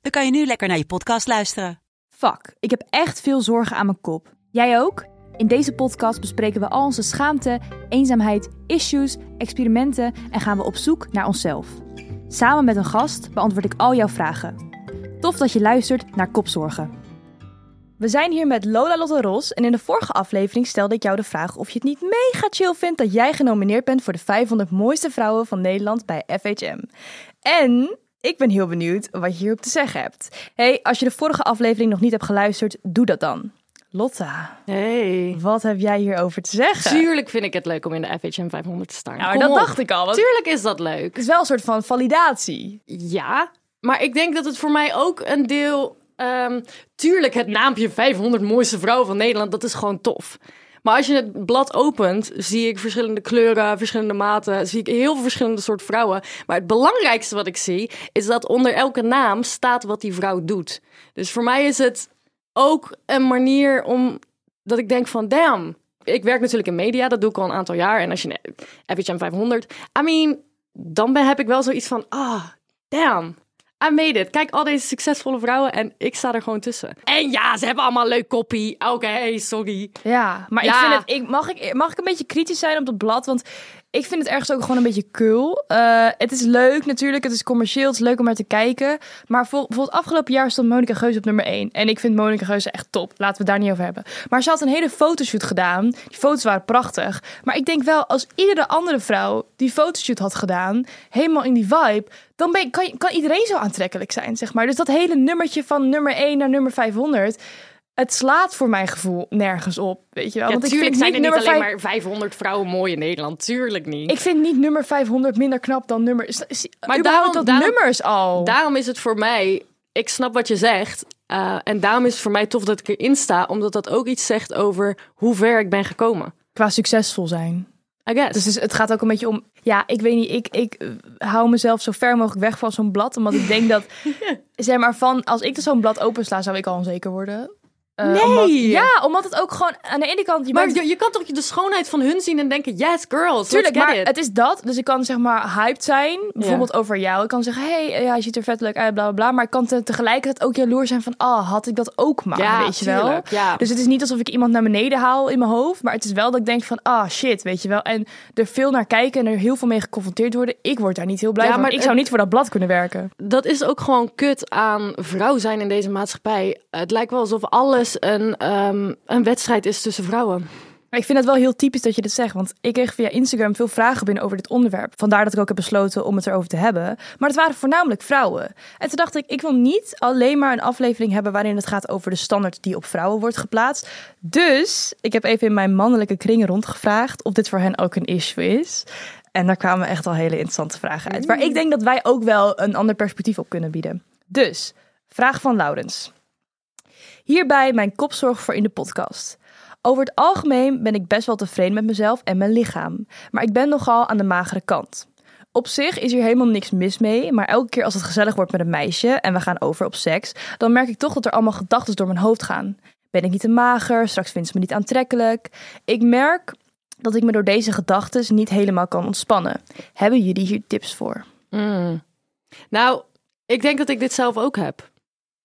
dan kan je nu lekker naar je podcast luisteren. Fuck, ik heb echt veel zorgen aan mijn kop. Jij ook? In deze podcast bespreken we al onze schaamte, eenzaamheid, issues, experimenten en gaan we op zoek naar onszelf. Samen met een gast beantwoord ik al jouw vragen. Tof dat je luistert naar Kopzorgen. We zijn hier met Lola Lotte Ros en in de vorige aflevering stelde ik jou de vraag of je het niet mega chill vindt dat jij genomineerd bent voor de 500 mooiste vrouwen van Nederland bij FHM. En ik ben heel benieuwd wat je hierop te zeggen hebt. Hey, als je de vorige aflevering nog niet hebt geluisterd, doe dat dan. Lotta, Hey. wat heb jij hierover te zeggen? Tuurlijk vind ik het leuk om in de FHM 500 te staan. Kom dat op. dacht ik al. want Tuurlijk is dat leuk. Het is wel een soort van validatie. Ja, maar ik denk dat het voor mij ook een deel... ehm, tuurlijk, het naampje 500 mooiste vrouwen van Nederland, dat is gewoon tof. Maar als je het blad opent, zie ik verschillende kleuren, verschillende maten. Zie ik heel veel verschillende soorten vrouwen. Maar het belangrijkste wat ik zie, is dat onder elke naam staat wat die vrouw doet. Dus voor mij is het ook een manier om dat ik denk van, damn. Ik werk natuurlijk in media, dat doe ik al een aantal jaar. En als je FHM 500, I mean, dan ben, heb ik wel zoiets van, ah, damn. I made it. Kijk, al deze succesvolle vrouwen en ik sta er gewoon tussen. En ja, ze hebben allemaal leuk koppie. Oké, sorry. Ja, maar ik vind het. Ik, mag, ik, mag ik een beetje kritisch zijn op het blad? Want ik vind het ergens ook gewoon een beetje kul. Eh, het is leuk natuurlijk, het is commercieel, het is leuk om naar te kijken. Maar vol- bijvoorbeeld afgelopen jaar stond Monica Geuze op nummer 1. En ik vind Monica Geuze echt top. Laten we daar niet over hebben. Maar ze had een hele fotoshoot gedaan. Die foto's waren prachtig. Maar ik denk wel, als iedere andere vrouw die fotoshoot had gedaan, helemaal in die vibe, dan kan, kan iedereen zo aantrekkelijk zijn, zeg maar. Dus dat hele nummertje van nummer 1 naar nummer 500 het slaat voor mijn gevoel nergens op, weet je wel. Ja, Want ik vind zijn er niet niet nummer alleen maar 500 vrouwen mooi in Nederland. Tuurlijk niet. Ik vind niet nummer 500 minder knap dan nummer... Maar daarom- dat daarom- nummers al. Daarom is het voor mij, ik snap wat je zegt. eh, en daarom is het voor mij tof dat ik erin sta. Omdat dat ook iets zegt over hoe ver ik ben gekomen. Qua succesvol zijn. I guess. Dus het gaat ook een beetje om... Ja, ik weet niet, ik, ik hou mezelf zo ver mogelijk weg van zo'n blad. Omdat ik denk dat, zeg maar van... Als ik zo'n blad opensla, zou ik al onzeker worden. Eh, Nee! Omdat, ja, omdat het ook gewoon aan de ene kant... Je maar bent- je, je kan toch de schoonheid van hun zien en denken, yes girls, Tuurlijk, maar it. het is dat. Dus ik kan zeg maar hyped zijn, bijvoorbeeld over jou. Ik kan zeggen, hey, eh, ja, je ziet er vet leuk uit, bla bla bla. Maar ik kan te- tegelijkertijd ook jaloers zijn van, ah, had ik dat ook maar, Ja, weet je wel. ja. Dus het is niet alsof ik iemand naar beneden haal in mijn hoofd. Maar het is wel dat ik denk van, ah, shit, weet je wel. En er veel naar kijken en er heel veel mee geconfronteerd worden. Ik word daar niet heel blij Ja, van. maar Ik het- zou niet voor dat blad kunnen werken. Dat is ook gewoon kut aan vrouw zijn in deze maatschappij. Het lijkt wel alsof alles een, ehm, een wedstrijd is tussen vrouwen. Ik vind het wel heel typisch dat je dit zegt. Want ik kreeg via Instagram veel vragen binnen over dit onderwerp. Vandaar dat ik ook heb besloten om het erover te hebben. Maar het waren voornamelijk vrouwen. En toen dacht ik, ik wil niet alleen maar een aflevering hebben waarin het gaat over de standaard die op vrouwen wordt geplaatst. Dus ik heb even in mijn mannelijke kringen rondgevraagd of dit voor hen ook een issue is. En daar kwamen echt al hele interessante vragen uit. Waar ik denk dat wij ook wel een ander perspectief op kunnen bieden. Dus, vraag van Laurens. Hierbij mijn kopzorg voor in de podcast. Over het algemeen ben ik best wel tevreden met mezelf en mijn lichaam, maar ik ben nogal aan de magere kant. Op zich is hier helemaal niks mis mee, maar elke keer als het gezellig wordt met een meisje en we gaan over op seks, dan merk ik toch dat er allemaal gedachten door mijn hoofd gaan. Ben ik niet te mager? Straks vindt ze me niet aantrekkelijk. Ik merk dat ik me door deze gedachten niet helemaal kan ontspannen. Hebben jullie hier tips voor? Nou, ik denk dat ik dit zelf ook heb.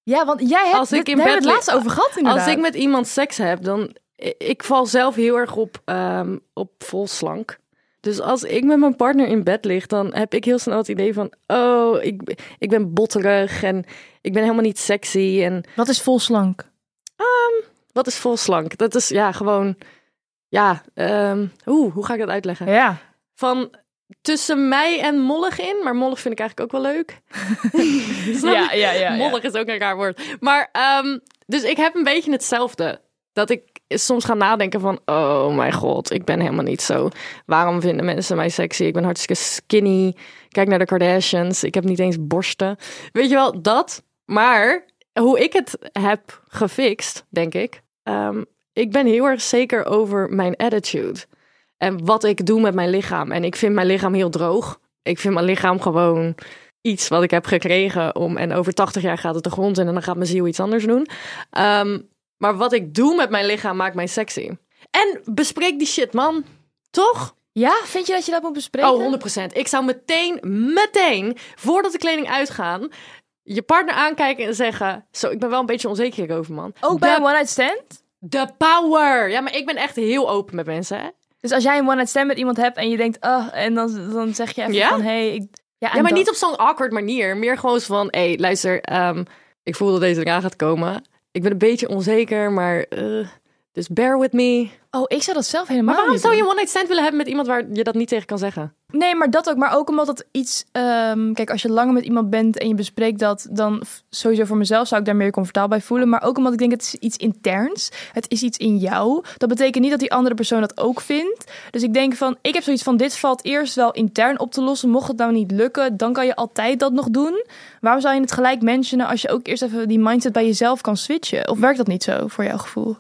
Ja, want jij hebt Als ik dit- in bed het laatst over gehad inderdaad. Als ik met iemand seks heb, dan... Ik val zelf heel erg op, ehm, op vol slank. Dus als ik met mijn partner in bed lig, dan heb ik heel snel het idee van... Oh, ik, ik ben botterig en ik ben helemaal niet sexy. En Wat is vol slank? wat is vol slank? Dat is ja, gewoon... Ja, ehm, oeh, hoe ga ik dat uitleggen? Ja. Van tussen mij en mollig in. Maar mollig vind ik eigenlijk ook wel leuk. Ja, ja, ja. Mollig is ook een raar woord. Maar, ehm, dus ik heb een beetje hetzelfde. Dat ik soms ga nadenken van, oh mijn god, ik ben helemaal niet zo. Waarom vinden mensen mij sexy? Ik ben hartstikke skinny. Kijk naar de Kardashians. Ik heb niet eens borsten. Weet je wel, dat. Maar hoe ik het heb gefixt, denk ik. ehm, ik ben heel erg zeker over mijn attitude. En wat ik doe met mijn lichaam. En ik vind mijn lichaam heel droog. Ik vind mijn lichaam gewoon iets wat ik heb gekregen om. En over 80 jaar gaat het de grond in en dan gaat mijn ziel iets anders doen. Ehm, maar wat ik doe met mijn lichaam maakt mij sexy. En bespreek die shit, man. Toch? Ja, vind je dat je dat moet bespreken? Oh, 100%. Ik zou meteen, meteen, voordat de kleding uitgaan, je partner aankijken en zeggen: Zo, ik ben wel een beetje onzeker hierover, man. Ook bij de, een one-night stand? de power. Ja, maar ik ben echt heel open met mensen, hè? Dus als jij een one-night stand met iemand hebt en je denkt, ah, en dan, dan zeg je even Ja? van, hey, ik... Ja, maar niet op zo'n awkward manier. Meer gewoon van: Hé, hey, luister, ehm, ik voel dat deze eraan gaat komen. Ik ben een beetje onzeker, maar. eh, dus bear with me. Oh, ik zou dat zelf helemaal Maar waarom niet zou je een one-night stand willen hebben met iemand waar je dat niet tegen kan zeggen? Nee, maar dat ook. Maar ook omdat het iets... ehm, kijk, als je langer met iemand bent en je bespreekt dat... dan sowieso voor mezelf zou ik daar meer comfortabel bij voelen. Maar ook omdat ik denk, het is iets interns. Het is iets in jou. Dat betekent niet dat die andere persoon dat ook vindt. Dus ik denk van, ik heb zoiets van... dit valt eerst wel intern op te lossen. Mocht het nou niet lukken, dan kan je altijd dat nog doen. Waarom zou je het gelijk mentionen... als je ook eerst even die mindset bij jezelf kan switchen? Of werkt dat niet zo voor jouw gevoel?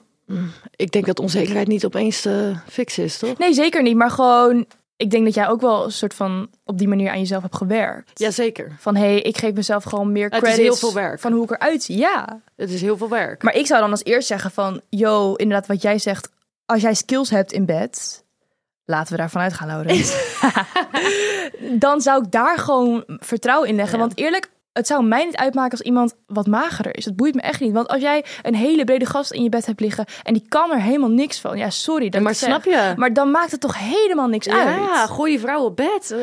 Ik denk dat onzekerheid niet opeens te fix is, toch? Nee, zeker niet. Maar gewoon... Ik denk dat jij ook wel een soort van op die manier aan jezelf hebt gewerkt. Jazeker. Van hé, hey, ik geef mezelf gewoon meer Het is credits heel veel werk. van hoe ik eruit zie. Ja. Het is heel veel werk. Maar ik zou dan als eerst zeggen van, yo, inderdaad wat jij zegt, als jij skills hebt in bed, laten we daarvan uitgaan, Laurens. dan zou ik daar gewoon vertrouwen in leggen. Ja. Want eerlijk, het zou mij niet uitmaken als iemand wat magerder is. Het boeit me echt niet. Want als jij een hele brede gast in je bed hebt liggen en die kan er helemaal niks van. Ja, sorry dat maar zeg. snap je? Maar dan maakt het toch helemaal niks uit. Ja, gooi je vrouw op bed. eh,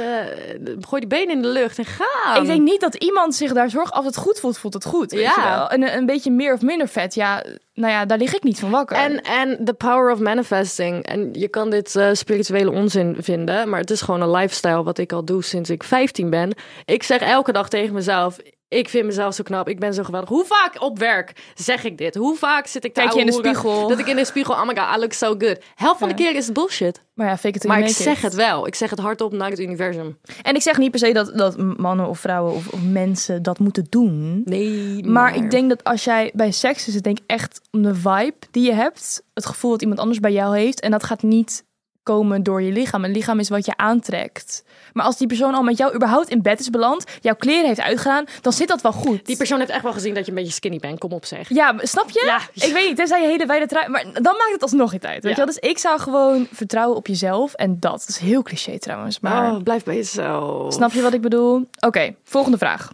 gooi die benen in de lucht en ga. Ik denk niet dat iemand zich daar zorgt. Als het goed voelt, voelt het goed. Weet Ja. je wel? En een, een beetje meer of minder vet. Ja, nou ja, daar lig ik niet van wakker. En, en the power of manifesting. En je kan dit eh, spirituele onzin vinden, maar het is gewoon een lifestyle wat ik al doe sinds ik 15 ben. Ik zeg elke dag tegen mezelf. Ik vind mezelf zo knap. Ik ben zo geweldig. Hoe vaak op werk zeg ik dit? Hoe vaak zit ik Kijk je in de spiegel. Dat ik in de spiegel, oh my god, I look so good. Helft van de keer is het bullshit. maar ja, fake it Maar ik zeg het wel. Ik zeg het hardop naar het universum. En ik zeg niet per se dat, dat mannen of vrouwen of, of mensen dat moeten doen. Nee, Maar ik denk dat als jij bij seks is, het denk ik echt om de vibe die je hebt. Het gevoel dat iemand anders bij jou heeft. En dat gaat niet komen door je lichaam. Een lichaam is wat je aantrekt. Maar als die persoon al met jou überhaupt in bed is beland, jouw kleren heeft uitgedaan, dan zit dat wel goed. Die persoon heeft echt wel gezien dat je een beetje skinny bent. Kom op zeg. Ja, snap je? Ja. Ik weet niet, tenzij je hele wijde trui... Maar dan maakt het alsnog niet uit, weet Ja. je wel? Dus ik zou gewoon vertrouwen op jezelf. En dat, dat is heel cliché trouwens, maar... Oh, blijf bij jezelf. Snap je wat ik bedoel? Oké, volgende vraag.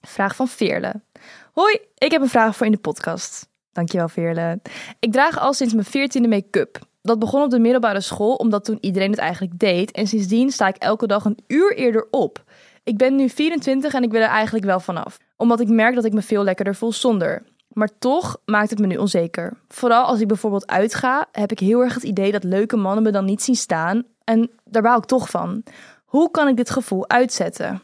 Vraag van Veerle. Hoi, ik heb een vraag voor in de podcast. Dankjewel Veerle. Ik draag al sinds mijn veertiende make-up. Dat begon op de middelbare school, omdat toen iedereen het eigenlijk deed. En sindsdien sta ik elke dag een uur eerder op. Ik ben nu 24 en ik wil er eigenlijk wel vanaf. Omdat ik merk dat ik me veel lekkerder voel zonder. Maar toch maakt het me nu onzeker. Vooral als ik bijvoorbeeld uitga, heb ik heel erg het idee dat leuke mannen me dan niet zien staan. En daar baal ik toch van. Hoe kan ik dit gevoel uitzetten?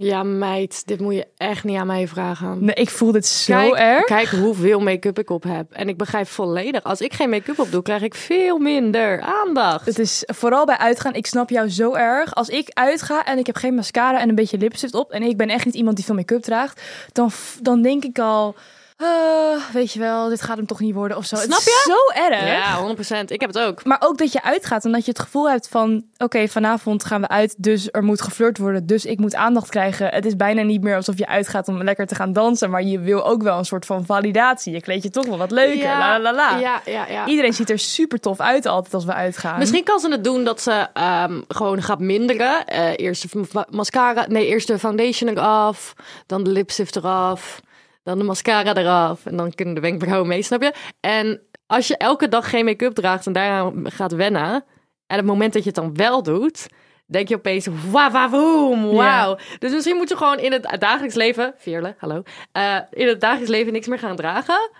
Ja, meid, dit moet je echt niet aan mij vragen. Nee, ik voel dit zo kijk, erg. Kijk hoeveel make-up ik op heb. En ik begrijp volledig. Als ik geen make-up op doe, krijg ik veel minder aandacht. Het is vooral bij uitgaan, ik snap jou zo erg. Als ik uitga en ik heb geen mascara en een beetje lipstift op... en ik ben echt niet iemand die veel make-up draagt... dan, dan denk ik al... eh, weet je wel, dit gaat hem toch niet worden of zo. Snap het is je? zo erg. Ja, 100%. Ik heb het ook. Maar ook dat je uitgaat en dat je het gevoel hebt van... oké, vanavond gaan we uit, dus er moet geflirt worden... dus ik moet aandacht krijgen. Het is bijna niet meer alsof je uitgaat om lekker te gaan dansen... maar je wil ook wel een soort van validatie. Je kleed je toch wel wat leuker, la la la la. Ja, ja, ja. Iedereen ziet er super tof uit altijd als we uitgaan. Misschien kan ze het doen dat ze ehm, gewoon gaat minderen. Eh, eerst de ma- mascara, nee, eerst de foundation eraf, dan de lipstift eraf, dan de mascara eraf en dan kunnen de wenkbrauwen mee, snap je? En als je elke dag geen make-up draagt en daaraan gaat wennen, en het moment dat je het dan wel doet, denk je opeens, wauw, wauw, wauw. Dus misschien moet je gewoon in het dagelijks leven, Veerle, hallo, eh, in het dagelijks leven niks meer gaan dragen.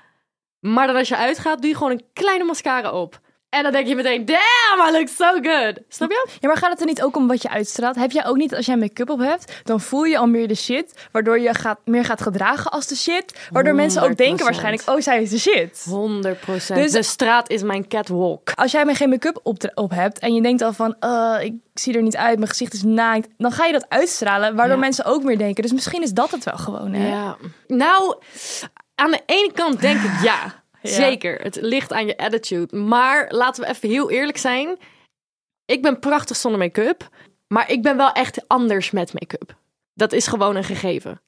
Maar dan als je uitgaat, doe je gewoon een kleine mascara op. En dan denk je meteen, damn, I look so good. Snap je? Ja, maar gaat het er niet ook om wat je uitstraalt? Heb jij ook niet, als jij make-up op hebt, dan voel je al meer de shit, waardoor je gaat, meer gaat gedragen als de shit, waardoor mensen ook 100%. denken waarschijnlijk, oh, zij is de shit. 100% Dus- de straat is mijn catwalk. Als jij geen make-up op, op hebt en je denkt al van, eh, ik zie er niet uit, mijn gezicht is naakt, dan ga je dat uitstralen, waardoor Ja. mensen ook meer denken. Dus misschien is dat het wel gewoon, hè? Ja. Nou, aan de ene kant denk ik ja. Ja. Zeker. Het ligt aan je attitude. Maar laten we even heel eerlijk zijn. Ik ben prachtig zonder make-up. Maar ik ben wel echt anders met make-up. Dat is gewoon een gegeven.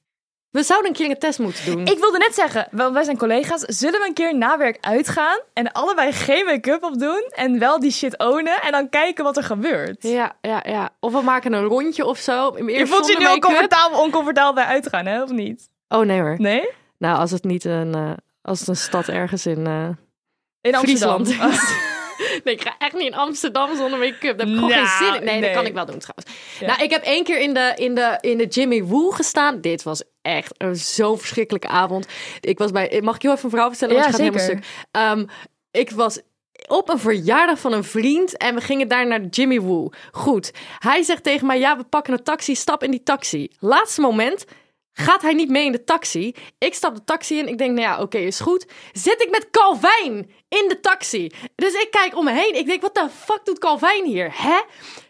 We zouden een keer een test moeten doen. Ik wilde net zeggen, wel, wij zijn collega's. Zullen we een keer na werk uitgaan en allebei geen make-up op doen en wel die shit ownen en dan kijken wat er gebeurt? Ja, ja, ja. Of we maken een rondje of zo. Je voelt je nu zonder ook make-up. comfortabel, oncomfortabel bij uitgaan, hè? Of niet? Oh nee hoor. Nee? Nou, als het niet een, eh, als het een stad ergens in eh, In Amsterdam. Friesland is. Nee, ik ga echt niet in Amsterdam zonder make-up. Daar heb ik gewoon Nou, geen zin in. Nee, nee. dat kan ik wel doen trouwens. Ja. Nou, ik heb één keer in de, in de, in de Jimmy Woo gestaan. Dit was echt een zo'n verschrikkelijke avond. Ik was bij... Mag ik heel even een verhaal vertellen? Want Ja, je gaat helemaal zeker. stuk. Ehm, ik was op een verjaardag van een vriend en we gingen daar naar Jimmy Woo. Goed. Hij zegt tegen mij, ja, we pakken een taxi. Stap in die taxi. Laatste moment... Gaat hij niet mee in de taxi? Ik stap de taxi in. Ik denk, nou ja, oké, is goed. Zit ik met Calvijn in de taxi. Dus ik kijk om me heen. Ik denk, wat de fuck doet Calvijn hier? Hè?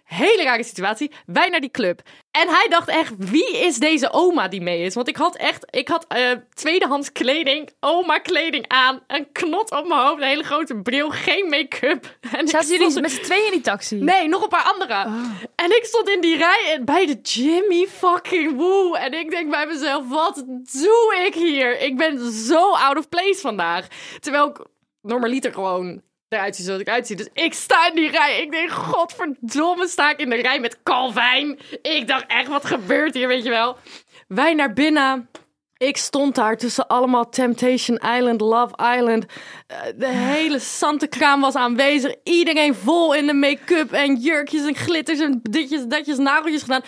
Hele rare situatie. Wij naar die club. En hij dacht echt, wie is deze oma die mee is? Want ik had echt, ik had eh, tweedehands kleding, oma kleding aan, een knot op mijn hoofd, een hele grote bril, geen make-up. Zaten jullie met z'n tweeën in die taxi? Nee, nog een paar andere. En ik stond in die rij bij de Jimmy fucking Woo. En ik denk bij mezelf, wat doe ik hier? Ik ben zo out of place vandaag. Terwijl ik normaliter gewoon eruit zie zoals ik uitzie. Dus ik sta in die rij. Ik denk, godverdomme, sta ik in de rij met Calvijn. Ik dacht echt, wat gebeurt hier, weet je wel? Wij naar binnen. Ik stond daar tussen allemaal Temptation Island, Love Island. Eh, De hele Santekraam was aanwezig. Iedereen vol in de make-up en jurkjes en glitters en ditjes, datjes, nageltjes gedaan.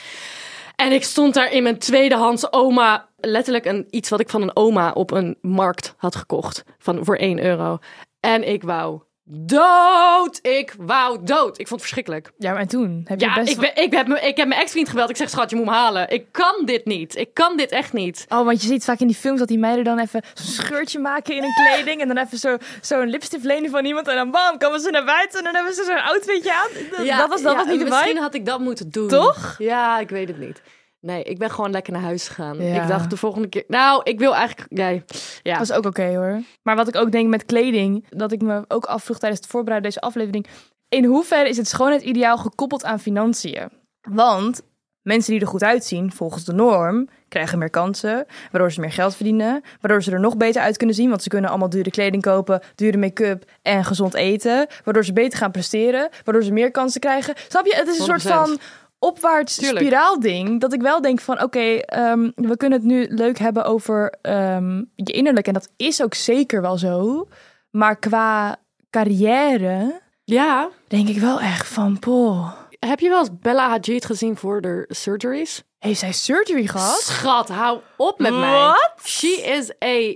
En ik stond daar in mijn tweedehands oma. Letterlijk een, iets wat ik van een oma op een markt had gekocht. Van, voor 1 euro. En ik wou dood. Ik wou dood. Ik vond het verschrikkelijk. Ja, maar en toen? Heb je Ja, best ik, ben, ik, heb, ik heb mijn ex-vriend gebeld. Ik zeg, schat, je moet me halen. Ik kan dit niet. Ik kan dit echt niet. Oh, want je ziet vaak in die films dat die meiden dan even zo'n scheurtje maken in hun kleding. En dan even zo- zo'n lipstift lenen van iemand. En dan bam, komen ze naar buiten en dan hebben ze zo'n outfitje aan. Dat, dat was, dat ja, was niet de Misschien had ik dat moeten doen. Toch? Ja, ik weet het niet. Nee, ik ben gewoon lekker naar huis gegaan. Ja. Ik dacht de volgende keer... Nou, ik wil eigenlijk... Nee. Ja. Dat was ook oké hoor. Maar wat ik ook denk met kleding, dat ik me ook afvroeg tijdens het voorbereiden deze aflevering. In hoeverre is het schoonheidsideaal gekoppeld aan financiën? Want mensen die er goed uitzien, volgens de norm, krijgen meer kansen. Waardoor ze meer geld verdienen. Waardoor ze er nog beter uit kunnen zien. Want ze kunnen allemaal dure kleding kopen, dure make-up en gezond eten. Waardoor ze beter gaan presteren. Waardoor ze meer kansen krijgen. Snap je? Het is een soort 100%. van opwaarts Tuurlijk. spiraalding. Dat ik wel denk van oké, ehm, we kunnen het nu leuk hebben over ehm, je innerlijk. En dat is ook zeker wel zo. Maar qua carrière ja. denk ik wel echt van, poh. Heb je wel eens Bella Hadid gezien voor de surgeries? Heeft zij surgery gehad? Schat, hou op met mij. Wat? She is a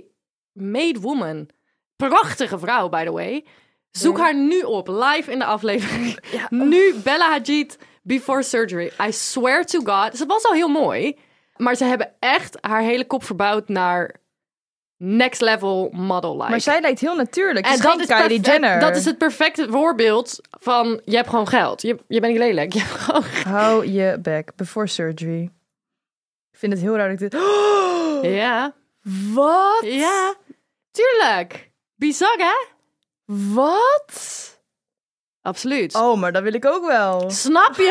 made woman. Prachtige vrouw, by the way. Zoek Ja. haar nu op, live in de aflevering. Nu Bella Hadid before surgery. I swear to God. Ze was al heel mooi. Maar ze hebben echt haar hele kop verbouwd naar next level model life. Maar zij lijkt heel natuurlijk. En dat is, Kylie Jenner. dat is het perfecte voorbeeld van je hebt gewoon geld. Je, je bent niet lelijk. Je gewoon Hou je back before surgery. Ik vind het heel raar dat ik dit... Ja. Wat? Ja. Tuurlijk. Bizar, hè? Wat? Absoluut. Oh, maar dat wil ik ook wel. Snap je?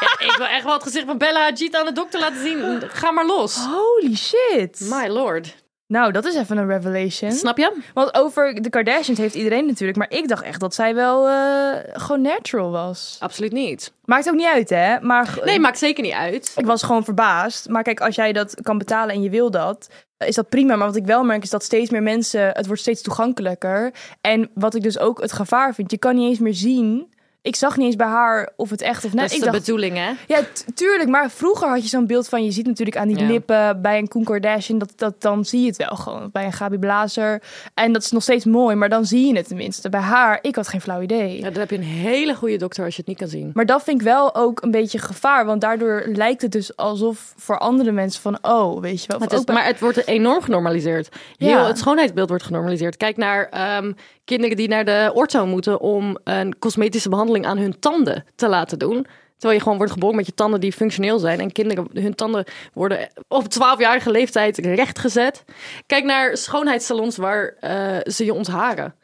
Ja, ik wil echt wel het gezicht van Bella Hadid aan de dokter laten zien. Ga maar los. Holy shit. My lord. Nou, dat is even een revelation. Snap je? Want over de Kardashians heeft iedereen natuurlijk. Maar ik dacht echt dat zij wel eh, gewoon natural was. Absoluut niet. Maakt ook niet uit, hè? Maar Nee, maakt zeker niet uit. ik was gewoon verbaasd. Maar kijk, als jij dat kan betalen en je wil dat, is dat prima. Maar wat ik wel merk is dat steeds meer mensen, het wordt steeds toegankelijker. En wat ik dus ook het gevaar vind, je kan niet eens meer zien ik zag niet eens bij haar of het echt of net. Dat is ik de dacht, bedoeling, hè? ja, tuurlijk, maar vroeger had je zo'n beeld van, je ziet natuurlijk aan die Ja. lippen bij een Koen Kardashian, dat, dat, dan zie je het wel gewoon. Bij een Gabi Blazer. En dat is nog steeds mooi, maar dan zie je het tenminste. Bij haar, ik had geen flauw idee. Ja, dan heb je een hele goede dokter als je het niet kan zien. Maar dat vind ik wel ook een beetje gevaar, want daardoor lijkt het dus alsof voor andere mensen van, oh, weet je wel. of Het is, ook bij- maar het wordt enorm genormaliseerd. Heel, Ja. Het schoonheidsbeeld wordt genormaliseerd. Kijk naar ehm, kinderen die naar de ortho moeten om een cosmetische behandeling aan hun tanden te laten doen. Terwijl je gewoon wordt geboren met je tanden die functioneel zijn. En kinderen, hun tanden worden op 12-jarige leeftijd rechtgezet. Kijk naar schoonheidssalons waar eh, ze je ontharen.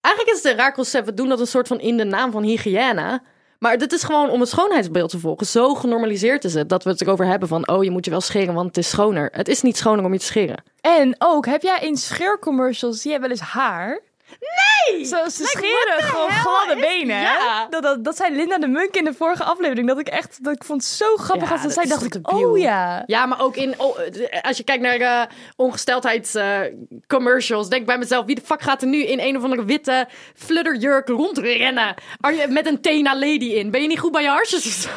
Eigenlijk is het een raar concept. We doen dat een soort van in de naam van hygiëne. Maar dit is gewoon om het schoonheidsbeeld te volgen. Zo genormaliseerd is het dat we het erover hebben van... oh, je moet je wel scheren, want het is schoner. Het is niet schoner om je te scheren. En ook, heb jij in scheercommercials, zie jij wel eens haar? Nee! Zo, ze scheren gewoon gladde benen. Ja. Dat, dat, dat zei Linda de Munk in de vorige aflevering. Dat ik echt, dat ik vond het zo grappig Ja, als ze dat zei, is dacht ik, oh ja. Ja, maar ook in... oh, eh, als je kijkt naar eh ongesteldheidscommercials... denk bij mezelf, wie de fuck gaat er nu in een of andere witte flutterjurk rondrennen? Are je, met een Tena Lady in. Ben je niet goed bij je harsjes? zo?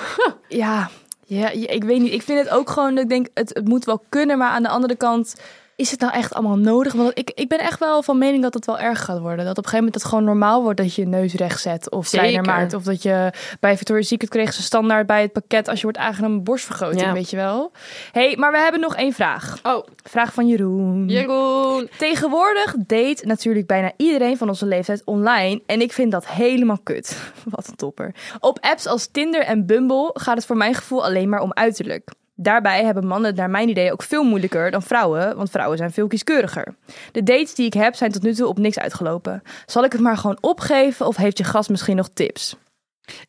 Ja, ja, ja, ik weet niet. Ik vind het ook gewoon, dat ik denk, het, het moet wel kunnen. Maar aan de andere kant, is het nou echt allemaal nodig? Want ik, ik ben echt wel van mening dat het wel erg gaat worden. Dat op een gegeven moment het gewoon normaal wordt dat je je neus recht zet. Of kleiner Zeker. maakt. Of dat je bij Victoria's Secret kreeg ze standaard bij het pakket als je wordt aangenomen borstvergroting, Ja. weet je wel. hey, maar we hebben nog één vraag. Oh, Vraag van Jeroen. Jeroen. Tegenwoordig date natuurlijk bijna iedereen van onze leeftijd online. En ik vind dat helemaal kut. Wat een topper. Op apps als Tinder en Bumble gaat het voor mijn gevoel alleen maar om uiterlijk. Daarbij hebben mannen naar mijn idee ook veel moeilijker dan vrouwen, want vrouwen zijn veel kieskeuriger. De dates die ik heb zijn tot nu toe op niks uitgelopen. Zal ik het maar gewoon opgeven of heeft je gast misschien nog tips?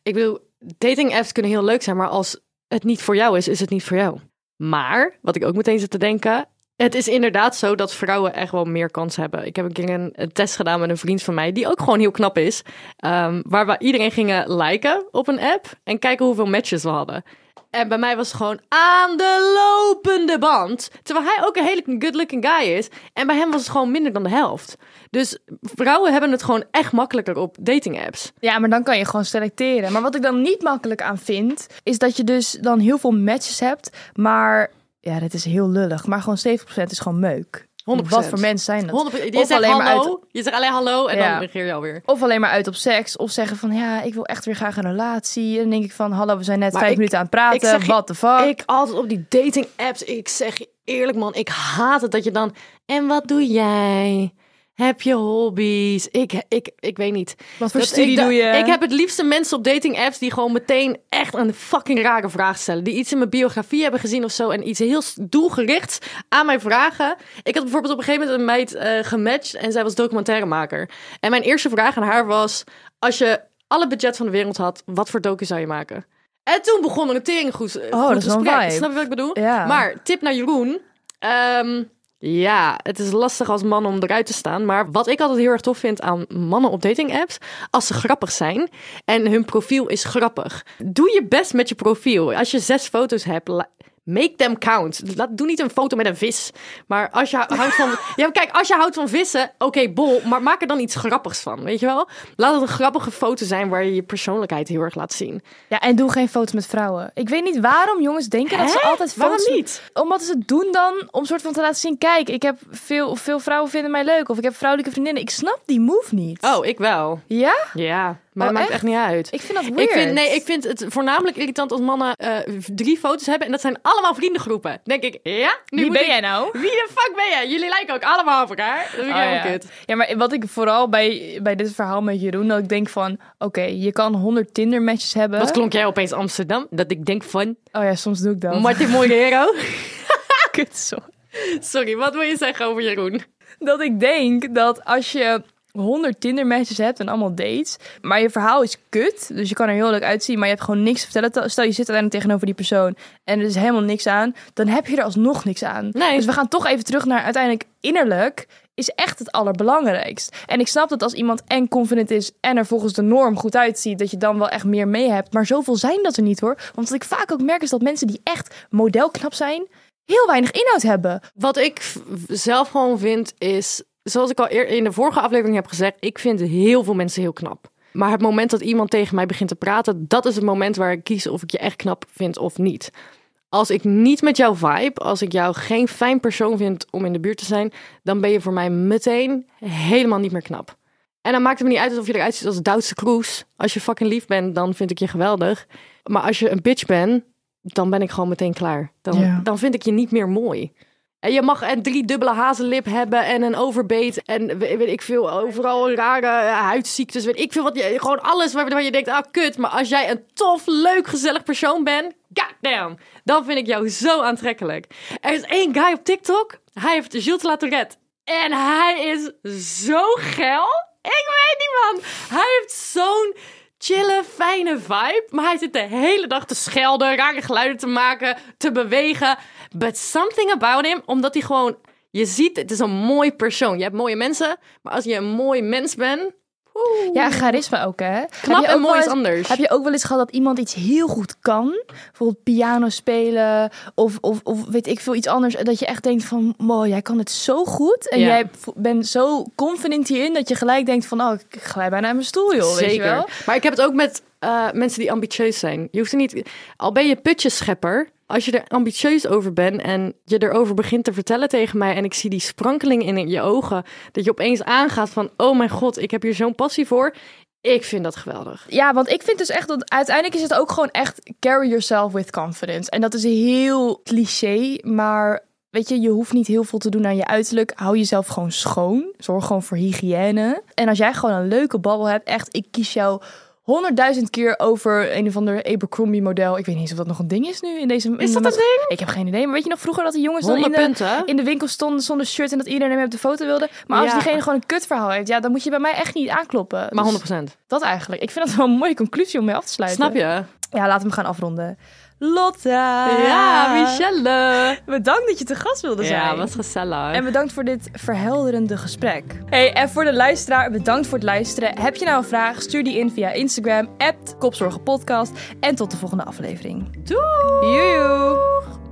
Ik bedoel, dating apps kunnen heel leuk zijn, maar als het niet voor jou is, is het niet voor jou. Maar, wat ik ook meteen zit te denken, het is inderdaad zo dat vrouwen echt wel meer kans hebben. Ik heb een keer een, test gedaan met een vriend van mij, die ook gewoon heel knap is. ehm, waar we iedereen gingen liken op een app en kijken hoeveel matches we hadden. En bij mij was het gewoon aan de lopende band. Terwijl hij ook een hele good-looking guy is. En bij hem was het gewoon minder dan de helft. Dus vrouwen hebben het gewoon echt makkelijker op dating apps. Ja, maar dan kan je gewoon selecteren. Maar wat ik dan niet makkelijk aan vind, is dat je dus dan heel veel matches hebt, maar ja, dat is heel lullig. Maar gewoon 70% is gewoon meuk. 100%. Wat voor mensen zijn dat? 100%. Je Of zegt alleen maar hallo, uit- je zegt alleen hallo en Ja. dan reageer je alweer. Of alleen maar uit op seks. Of zeggen van ja, ik wil echt weer graag een relatie. En dan denk ik van hallo, we zijn net Maar vijf ik- minuten aan het praten. What the fuck? Ik altijd op die dating apps, ik zeg je eerlijk man, ik haat het dat je dan... En wat doe jij? Heb je hobby's? Ik, ik, ik weet niet. Wat voor Dat- studie doe je? Ik heb het liefste mensen op dating apps die gewoon meteen echt een fucking rare vraag stellen. Die iets in mijn biografie hebben gezien of zo en iets heel doelgerichts aan mij vragen. Ik had bijvoorbeeld op een gegeven moment een meid eh, gematcht en zij was documentairemaker. En mijn eerste vraag aan haar was, als je alle budget van de wereld had, wat voor docu zou je maken? En toen begon er een tering goed, Oh, dat is vibe. Snap je wat ik bedoel? Ja. Maar tip naar Jeroen. Ehm, ja, het is lastig als man om eruit te staan. Maar wat ik altijd heel erg tof vind aan mannen op dating apps, als ze grappig zijn en hun profiel is grappig. Doe je best met je profiel. Als je zes foto's hebt, make them count. Laat, doe niet een foto met een vis. Maar als je houdt van. Ja, kijk, als je houdt van vissen, oké, bol. Maar maak er dan iets grappigs van. Weet je wel? Laat het een grappige foto zijn waar je je persoonlijkheid heel erg laat zien. Ja, en doe geen foto's met vrouwen. Ik weet niet waarom jongens denken dat ze altijd Waarom foto's... niet? Omdat ze het doen dan om soort van te laten zien... Kijk, ik heb veel, veel vrouwen vinden mij leuk. Of ik heb vrouwelijke vriendinnen. Ik snap die move niet. Oh, ik wel. Ja? Ja, maar Oh, het maakt echt? echt niet uit. Ik vind dat weird. Ik vind, nee, ik vind het voornamelijk irritant als mannen eh, drie foto's hebben en dat zijn allemaal vriendengroepen. Denk ik, ja? Nu Wie ben ik- jij nou? Wie de fuck ben jij? Jullie lijken ook allemaal op elkaar. Dat vind ik Oh, helemaal ja. kut. ja, maar wat ik vooral bij, bij dit verhaal met Jeroen... dat ik denk van... Oké, je kan 100 Tinder-matches hebben. Wat klonk jij opeens Amsterdam? Dat ik denk van Oh ja, soms doe ik dat. Martin Moiguero. Kut, sorry. Sorry, wat wil je zeggen over Jeroen? dat ik denk dat als je 100 Tinder matches hebt en allemaal dates, maar je verhaal is kut, dus je kan er heel leuk uitzien, maar je hebt gewoon niks te vertellen. Stel je zit uiteindelijk tegenover die persoon en er is helemaal niks aan, dan heb je er alsnog niks aan. Nee. Dus we gaan toch even terug naar uiteindelijk innerlijk is echt het allerbelangrijkst. En ik snap dat als iemand en confident is en er volgens de norm goed uitziet, dat je dan wel echt meer mee hebt. Maar zoveel zijn dat er niet hoor. Want wat ik vaak ook merk is dat mensen die echt modelknap zijn, heel weinig inhoud hebben. Wat ik zelf gewoon vind is, zoals ik al eer- in de vorige aflevering heb gezegd, ik vind heel veel mensen heel knap. Maar het moment dat iemand tegen mij begint te praten, dat is het moment waar ik kies of ik je echt knap vind of niet. Als ik niet met jou vibe, als ik jou geen fijn persoon vind om in de buurt te zijn, dan ben je voor mij meteen helemaal niet meer knap. En dan maakt het me niet uit of je eruit ziet als Duitse Kroes. Als je fucking lief bent, dan vind ik je geweldig. Maar als je een bitch bent, dan ben ik gewoon meteen klaar. Dan, Ja. dan vind ik je niet meer mooi. En je mag een drie dubbele hazenlip hebben en een overbeet en we- weet ik veel, overal rare eh, huidziektes, weet ik veel wat. Je, gewoon alles waar, waar je denkt, ah kut. Maar als jij een tof, leuk, gezellig persoon bent, goddamn, dan vind ik jou zo aantrekkelijk. Er is één guy op TikTok, hij heeft Gilles de La Tourette. En hij is zo geil. Ik weet niet, man. Hij heeft zo'n chille, fijne vibe. Maar hij zit de hele dag te schelden, rare geluiden te maken, te bewegen. But something about him, omdat hij gewoon... Je ziet, het is een mooi persoon. Je hebt mooie mensen, maar als je een mooi mens bent... oeh, Ja, charisma ook, hè? Knap en mooi is anders. Heb je ook wel eens gehad dat iemand iets heel goed kan? Bijvoorbeeld piano spelen of, of, of weet ik veel, iets anders. Dat je echt denkt van, wow, jij kan het zo goed. En Ja. jij bent zo confident hierin dat je gelijk denkt van, oh, ik glij bijna uit mijn stoel, joh. Weet je Zeker. wel? Maar ik heb het ook met eh, mensen die ambitieus zijn. Je hoeft er niet... Al ben je putjeschepper, als je er ambitieus over bent en je erover begint te vertellen tegen mij en ik zie die sprankeling in je ogen, dat je opeens aangaat van, oh mijn god, ik heb hier zo'n passie voor. Ik vind dat geweldig. Ja, want ik vind dus echt dat uiteindelijk is het ook gewoon echt carry yourself with confidence. En dat is heel cliché, maar weet je, je hoeft niet heel veel te doen aan je uiterlijk. Hou jezelf gewoon schoon. Zorg gewoon voor hygiëne. En als jij gewoon een leuke babbel hebt, echt, ik kies jou honderdduizend keer over een of ander Abercrombie model. Ik weet niet eens of dat nog een ding is nu in deze. Is dat een ding? Ik heb geen idee. Maar weet je nog vroeger dat die jongens dan in 100 de, punten. in de winkel stonden zonder shirt en dat iedereen hem op de foto wilde. Maar als Ja. diegene gewoon een kutverhaal heeft, ja, dan moet je bij mij echt niet aankloppen. Maar Dus 100%. dat eigenlijk. Ik vind dat wel een mooie conclusie om mee af te sluiten. Snap je? Ja, laten we hem gaan afronden. Lotte. Ja, Michelle. Bedankt dat je te gast wilde zijn. Ja, was gezellig. En bedankt voor dit verhelderende gesprek. Hey, en voor de luisteraar, bedankt voor het luisteren. Heb je nou een vraag? Stuur die in via Instagram, Kopzorgenpodcast. En tot de volgende aflevering. Doei! Joejoe!